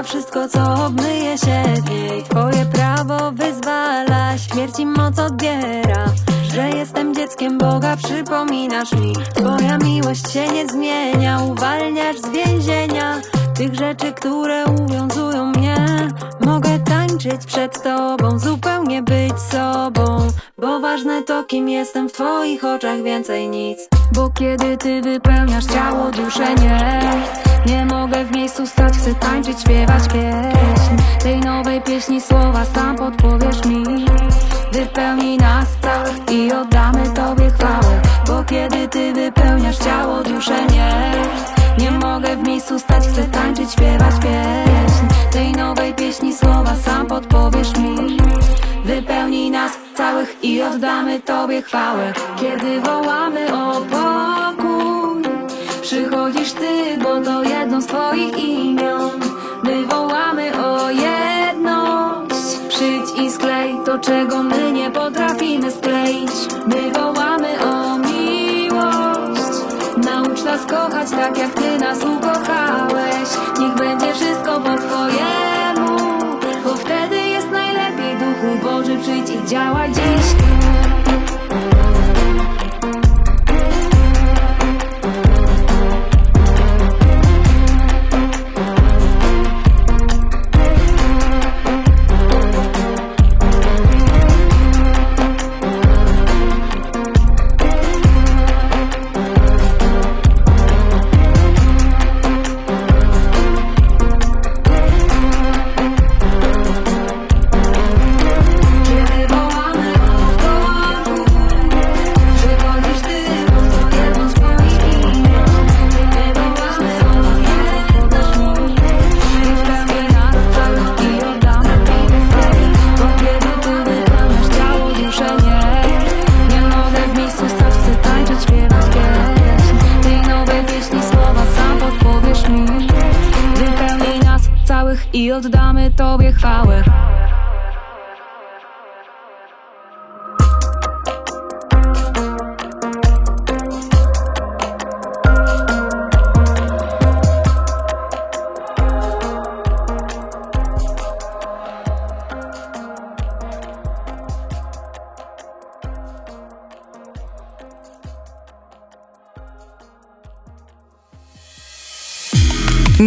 wszystko, co obmyje się w niej. Twoje prawo wyzwala, śmierci moc odbiera. Że jestem dzieckiem Boga, przypominasz mi. Twoja miłość się nie zmienia, uwalniasz z więzienia. Tych rzeczy, które uwiązują mnie Mogę tańczyć przed Tobą, zupełnie być sobą. Bo ważne to, kim jestem w Twoich oczach, więcej nic. Bo kiedy ty wypełniasz ciało, duszę nie Nie mogę w miejscu stać, chcę tańczyć, śpiewać pieśń. Tej nowej pieśni słowa sam podpowiesz mi. Wypełnij nas całych i oddamy Tobie chwałę. Bo kiedy ty wypełniasz ciało, duszę nie. Nie mogę w miejscu stać, chcę tańczyć, śpiewać pieśń. Tej nowej pieśni słowa sam podpowiesz mi. Wypełnij nas całych i oddamy Tobie chwałę. Kiedy wołamy o pokój Przychodzisz Ty, bo to jedno z Twoich imion. My wołamy o jedność. Przyjdź i sklej to, czego my nie potrafimy skleić. My wołamy o miłość. Naucz nas kochać tak, jak Ty nas ukochałeś. Niech będzie wszystko po Twojemu Bo wtedy jest najlepiej Duchu Boży, przyjdź i działaj dziś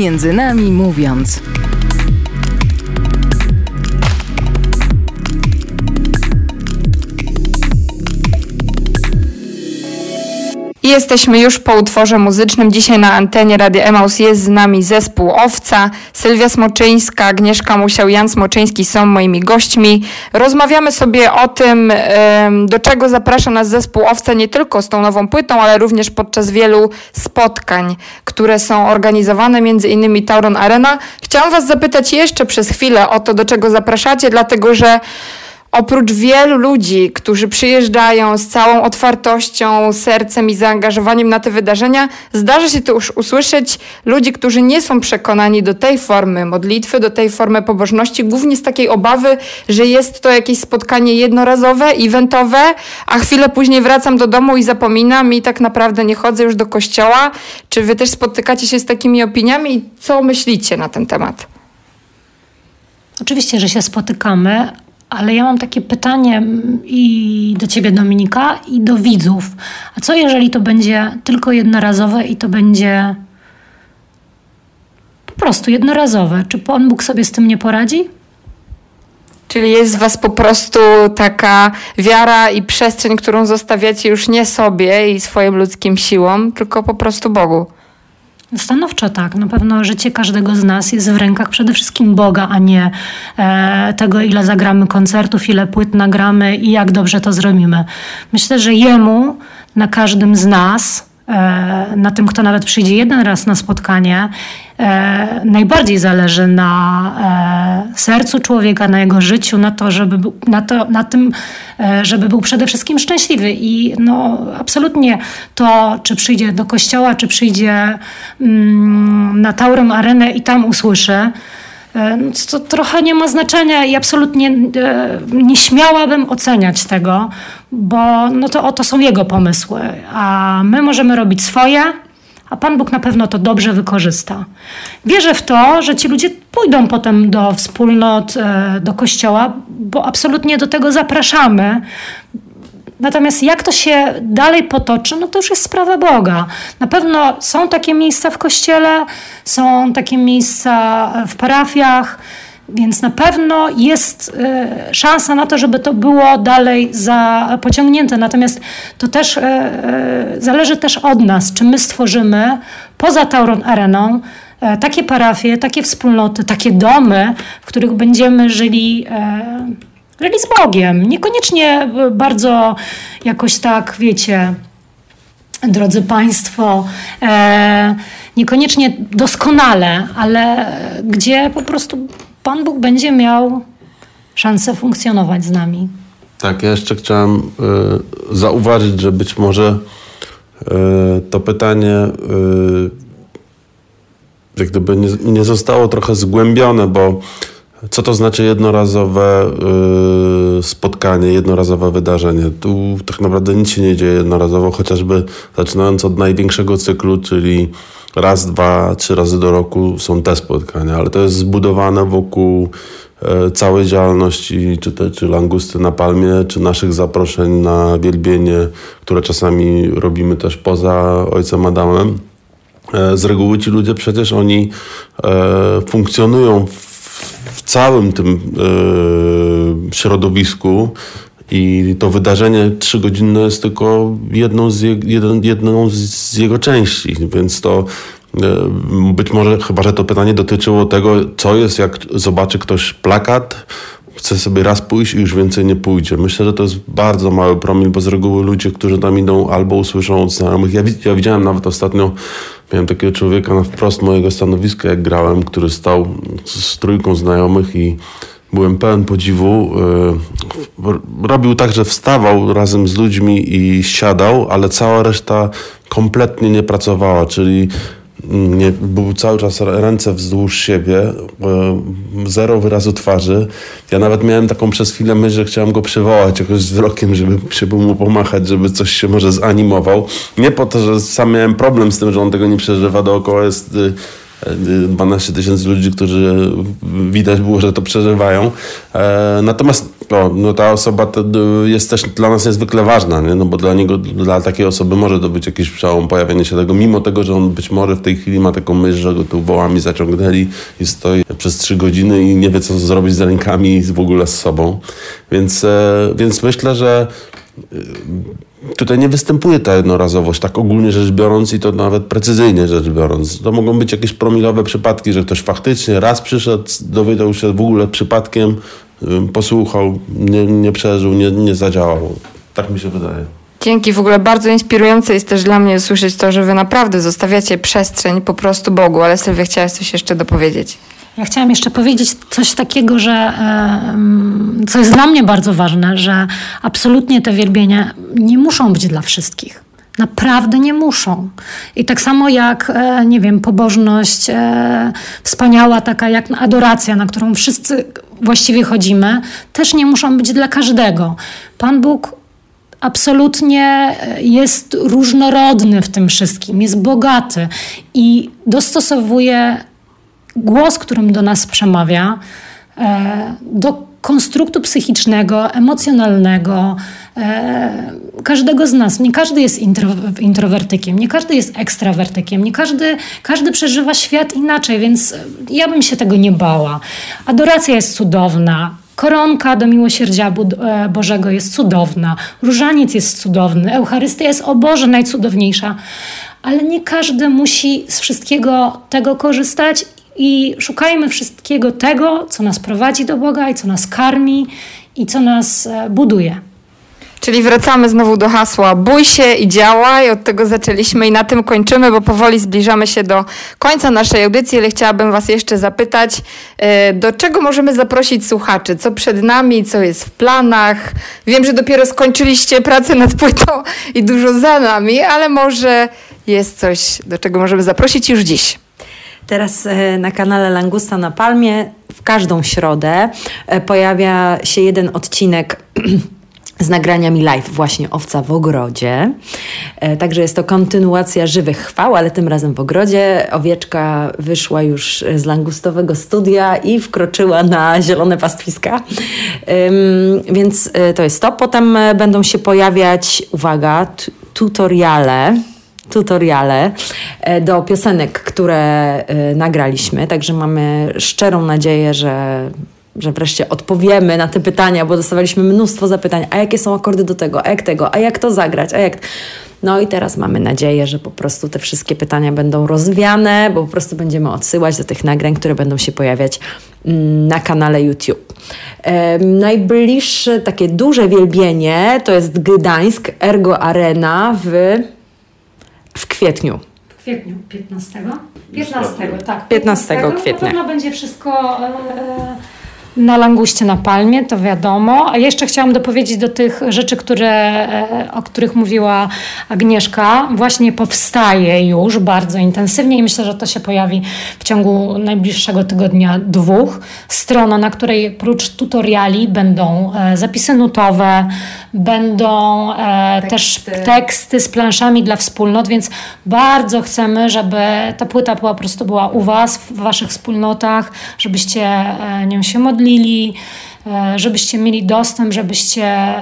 Między nami mówiąc. Jesteśmy już po utworze muzycznym. Dzisiaj na antenie Radia Emaus jest z nami zespół Owca. Sylwia Smoczyńska, Agnieszka Musiał, Jan Smoczyński są moimi gośćmi. Rozmawiamy sobie o tym, do czego zaprasza nas zespół Owca nie tylko z tą nową płytą, ale również podczas wielu spotkań, które są organizowane, między innymi Tauron Arena. Chciałam Was zapytać jeszcze przez chwilę o to, do czego zapraszacie, dlatego że Oprócz wielu ludzi, którzy przyjeżdżają z całą otwartością, sercem i zaangażowaniem na te wydarzenia, zdarza się tu już usłyszeć ludzi, którzy nie są przekonani do tej formy modlitwy, do tej formy pobożności, głównie z takiej obawy, że jest to jakieś spotkanie jednorazowe, eventowe, a chwilę później wracam do domu i zapominam i tak naprawdę nie chodzę już do kościoła. Czy wy też spotykacie się z takimi opiniami i co myślicie na ten temat? Oczywiście, że się spotykamy, ale ja mam takie pytanie mm, i do ciebie, Dominika, i do widzów. A co jeżeli to będzie tylko jednorazowe i to będzie po prostu jednorazowe? Czy Pan Bóg sobie z tym nie poradzi? Czyli jest w Was po prostu taka wiara i przestrzeń, którą zostawiacie już nie sobie i swoim ludzkim siłom, tylko po prostu Bogu. Stanowczo tak. Na pewno życie każdego z nas jest w rękach przede wszystkim Boga, a nie e, tego, ile zagramy koncertów, ile płyt nagramy i jak dobrze to zrobimy. Myślę, że Jemu na każdym z nas na tym, kto nawet przyjdzie jeden raz na spotkanie, e, najbardziej zależy na e, sercu człowieka, na jego życiu, na, to, żeby był, na, to, na tym, żeby był przede wszystkim szczęśliwy. I no, absolutnie to, czy przyjdzie do kościoła, czy przyjdzie mm, na Taurem Arenę i tam usłyszy, E, to trochę nie ma znaczenia i absolutnie e, nie śmiałabym oceniać tego, bo no to oto są jego pomysły, a my możemy robić swoje, a Pan Bóg na pewno to dobrze wykorzysta. Wierzę w to, że ci ludzie pójdą potem do wspólnot, e, do kościoła, bo absolutnie do tego zapraszamy, Natomiast jak to się dalej potoczy, no to już jest sprawa Boga. Na pewno są takie miejsca w kościele, są takie miejsca w parafiach, więc na pewno jest y, szansa na to, żeby to było dalej za, pociągnięte. Natomiast to też y, y, zależy też od nas, czy my stworzymy poza Tauron Areną takie parafie, takie wspólnoty, takie domy, w których będziemy żyli Żyli z Bogiem. Niekoniecznie e, bardzo jakoś tak, wiecie, drodzy Państwo, e, niekoniecznie doskonale, ale gdzie po prostu Pan Bóg będzie miał szansę funkcjonować z nami. Tak, ja jeszcze chciałem y, zauważyć, że być może y, to pytanie y, jak gdyby nie, nie zostało trochę zgłębione, bo co to znaczy jednorazowe yy, spotkanie, jednorazowe wydarzenie? Tu tak naprawdę nic się nie dzieje jednorazowo, chociażby zaczynając od największego cyklu, czyli raz, dwa, trzy razy do roku są te spotkania, ale to jest zbudowane wokół yy, całej działalności, czy, te, czy langusty na palmie, czy naszych zaproszeń na wielbienie, które czasami robimy też poza ojcem Adamem. Yy, z reguły ci ludzie przecież oni yy, funkcjonują w całym tym e, środowisku i to wydarzenie trzygodzinne jest tylko jedną z, je, jeden, jedną z jego części, więc to e, być może, chyba że to pytanie dotyczyło tego, co jest, jak zobaczy ktoś plakat, chce sobie raz pójść i już więcej nie pójdzie. Myślę, że to jest bardzo mały promil, bo z reguły ludzie, którzy tam idą, albo usłyszą od znajomych. Ja, ja widziałem nawet ostatnio Miałem takiego człowieka na wprost mojego stanowiska, jak grałem, który stał z trójką znajomych i byłem pełen podziwu. E, robił tak, że wstawał razem z ludźmi i siadał, ale cała reszta kompletnie nie pracowała, czyli nie, był cały czas ręce wzdłuż siebie, e, zero wyrazu twarzy. Ja nawet miałem taką przez chwilę myśl, że chciałem go przywołać jakoś wzrokiem, żeby, żeby mu pomachać, żeby coś się może zanimował. Nie po to, że sam miałem problem z tym, że on tego nie przeżywa. Dookoła jest y, 12 tysięcy ludzi, którzy widać było, że to przeżywają. E, natomiast no, no ta osoba to jest też dla nas niezwykle ważna, nie? No bo dla niego, dla takiej osoby może to być jakiś przełom, pojawienie się tego, mimo tego, że on być może w tej chwili ma taką myśl, że go tu wołami zaciągnęli i stoi przez trzy godziny i nie wie, co zrobić z rękami i w ogóle z sobą. Więc, e, więc myślę, że tutaj nie występuje ta jednorazowość, tak ogólnie rzecz biorąc i to nawet precyzyjnie rzecz biorąc. To mogą być jakieś promilowe przypadki, że ktoś faktycznie raz przyszedł, dowiedział się w ogóle przypadkiem, posłuchał, nie, nie przeżył, nie, nie zadziałał. Tak mi się wydaje. Dzięki, w ogóle bardzo inspirujące jest też dla mnie usłyszeć to, że wy naprawdę zostawiacie przestrzeń po prostu Bogu, ale Sylwia chciałaś coś jeszcze dopowiedzieć. Ja chciałam jeszcze powiedzieć coś takiego, że em, co jest dla mnie bardzo ważne, że absolutnie te wielbienia nie muszą być dla wszystkich. Naprawdę nie muszą. I tak samo jak, e, nie wiem, pobożność e, wspaniała, taka jak adoracja, na którą wszyscy właściwie chodzimy, też nie muszą być dla każdego. Pan Bóg absolutnie jest różnorodny w tym wszystkim, jest bogaty i dostosowuje głos, którym do nas przemawia, e, do konstruktu psychicznego, emocjonalnego e, każdego z nas. Nie każdy jest intro, introwertykiem, nie każdy jest ekstrawertykiem, nie każdy, każdy przeżywa świat inaczej, więc ja bym się tego nie bała. Adoracja jest cudowna. Koronka do miłosierdzia e, Bożego jest cudowna, różaniec jest cudowny, Eucharystia jest o Boże najcudowniejsza, ale nie każdy musi z wszystkiego tego korzystać i szukajmy wszystkiego tego, co nas prowadzi do Boga i co nas karmi i co nas e, buduje. Czyli wracamy znowu do hasła bój się i działaj. Od tego zaczęliśmy i na tym kończymy, bo powoli zbliżamy się do końca naszej audycji, ale chciałabym Was jeszcze zapytać, e, do czego możemy zaprosić słuchaczy? Co przed nami, co jest w planach? Wiem, że dopiero skończyliście pracę nad płytą i dużo za nami, ale może jest coś, do czego możemy zaprosić już dziś. Teraz e, na kanale Langusta na Palmie w każdą środę e, pojawia się jeden odcinek [CLEARS THROAT] z nagraniami live właśnie Owca w ogrodzie. E, Także jest to kontynuacja żywych chwał, ale tym razem w ogrodzie. Owieczka wyszła już z langustowego studia i wkroczyła na zielone pastwiska. Więc to jest to. Potem będą się pojawiać, uwaga, tutoriale tutoriale e, do piosenek, które e, nagraliśmy. Także mamy szczerą nadzieję, że, że wreszcie odpowiemy na te pytania, bo dostawaliśmy mnóstwo zapytań. A jakie są akordy do tego? A jak tego? A jak to zagrać? A jak... No i teraz mamy nadzieję, że po prostu te wszystkie pytania będą rozwiane, bo po prostu będziemy odsyłać do tych nagrań, które będą się pojawiać mm, na kanale YouTube. Em, najbliższe takie duże wielbienie to jest Gdańsk Ergo Arena w w kwietniu. W kwietniu 15? 15, tak. 15 kwietnia. Podobno będzie wszystko e, na languście na palmie, to wiadomo. A jeszcze chciałam dopowiedzieć do tych rzeczy, które, e, o których mówiła Agnieszka. Właśnie powstaje już bardzo intensywnie i myślę, że to się pojawi w ciągu najbliższego tygodnia, dwóch. Strona, na której prócz tutoriali będą e, zapisy nutowe, będą e, też teksty z planszami dla wspólnot, więc bardzo chcemy, żeby ta płyta po prostu była u Was, w Waszych wspólnotach, żebyście e, nią się modlili, e, żebyście mieli dostęp, żebyście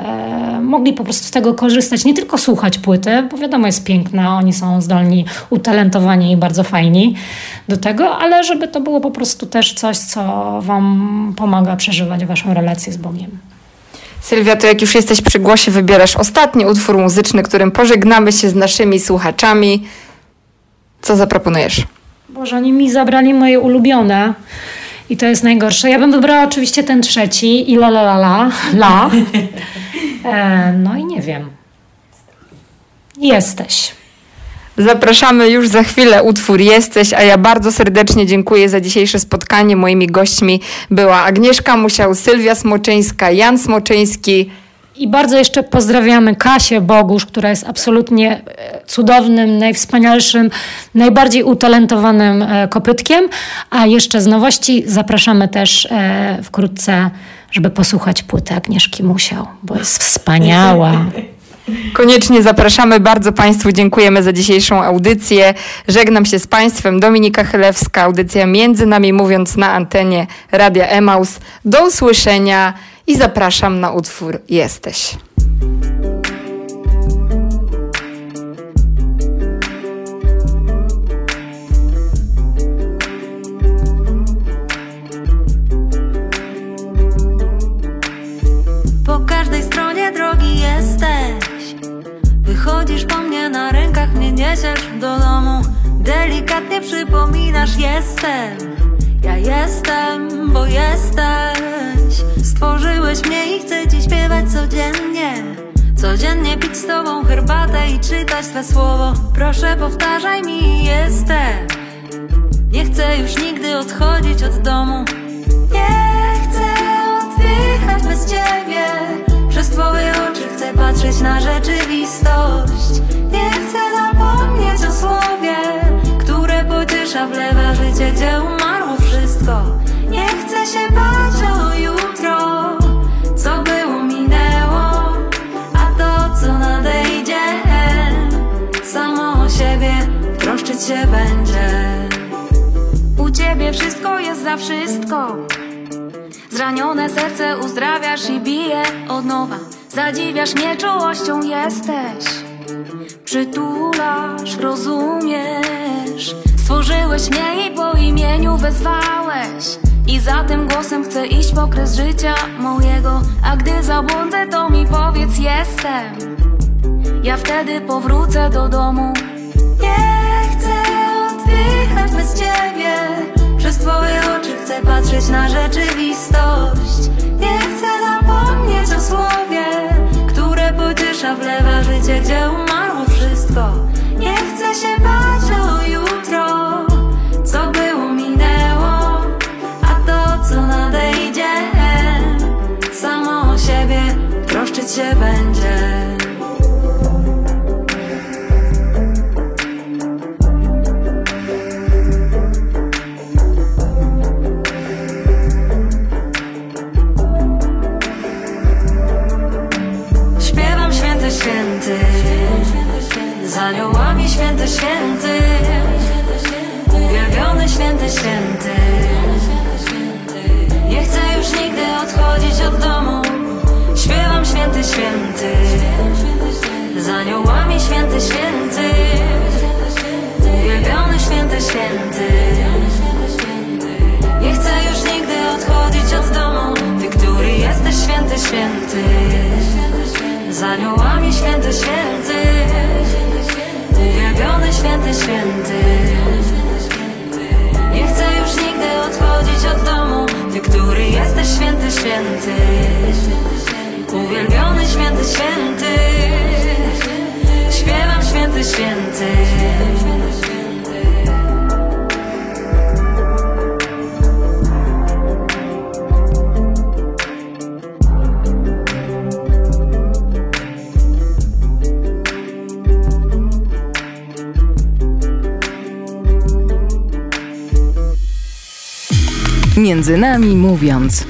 mogli po prostu z tego korzystać, nie tylko słuchać płyty, bo wiadomo jest piękna, oni są zdolni, utalentowani i bardzo fajni do tego, ale żeby to było po prostu też coś, co Wam pomaga przeżywać Waszą relację z Bogiem. Sylwia, to jak już jesteś przy głosie, wybierasz ostatni utwór muzyczny, którym pożegnamy się z naszymi słuchaczami. Co zaproponujesz? Boże, oni mi zabrali moje ulubione. I to jest najgorsze. Ja bym wybrała oczywiście ten trzeci i la la la la. la. [LAUGHS] E, no i nie wiem. Jesteś. Zapraszamy już za chwilę utwór Jesteś, a ja bardzo serdecznie dziękuję za dzisiejsze spotkanie. Moimi gośćmi była Agnieszka Musiał, Sylwia Smoczyńska, Jan Smoczyński. I bardzo jeszcze pozdrawiamy Kasię Bogusz, która jest absolutnie e, cudownym, najwspanialszym, najbardziej utalentowanym e, kopytkiem. A jeszcze z nowości zapraszamy też e, wkrótce, żeby posłuchać płyty Agnieszki Musiał, bo jest wspaniała. [LAUGHS] Koniecznie zapraszamy. Bardzo Państwu dziękujemy za dzisiejszą audycję. Żegnam się z Państwem. Dominika Chylewska, audycja Między Nami Mówiąc na antenie Radia Emaus. Do usłyszenia i zapraszam na utwór Jesteś. Po każdej stronie drogi jesteś niesiesz do domu. Delikatnie przypominasz jestem. Ja jestem, bo jesteś. Stworzyłeś mnie i chcę ci śpiewać codziennie. Codziennie pić z tobą herbatę i czytać Twe słowo. Proszę powtarzaj mi jestem. Nie chcę już nigdy odchodzić od domu. Nie chcę oddychać bez ciebie. Przez twoje oczy chcę patrzeć na rzeczywistość. Nie chcę zapomnieć o słowie Które pociesza, wlewa życie, gdzie umarło wszystko. Nie chcę się bać o jutro Co było, minęło. A to, co nadejdzie Samo o siebie troszczyć się będzie. U ciebie wszystko jest za wszystko. Zranione serce uzdrawiasz i bije od nowa Zadziwiasz mnie czułością jesteś. Przytulasz, rozumiesz. Stworzyłeś mnie i po imieniu wezwałeś. I za tym głosem chcę iść po kres życia mojego. A gdy zabłądzę to mi powiedz jestem. Ja wtedy powrócę do domu. Nie chcę oddychać bez ciebie. Przez twoje oczy chcę patrzeć na rzeczywistość. Nie zapomnieć o słowie Które pociesza, wlewa życie, gdzie umarło wszystko. Nie chcę się bać o jutro Co było, minęło A to, co nadejdzie Samo o siebie troszczyć się będzie nami mówiąc.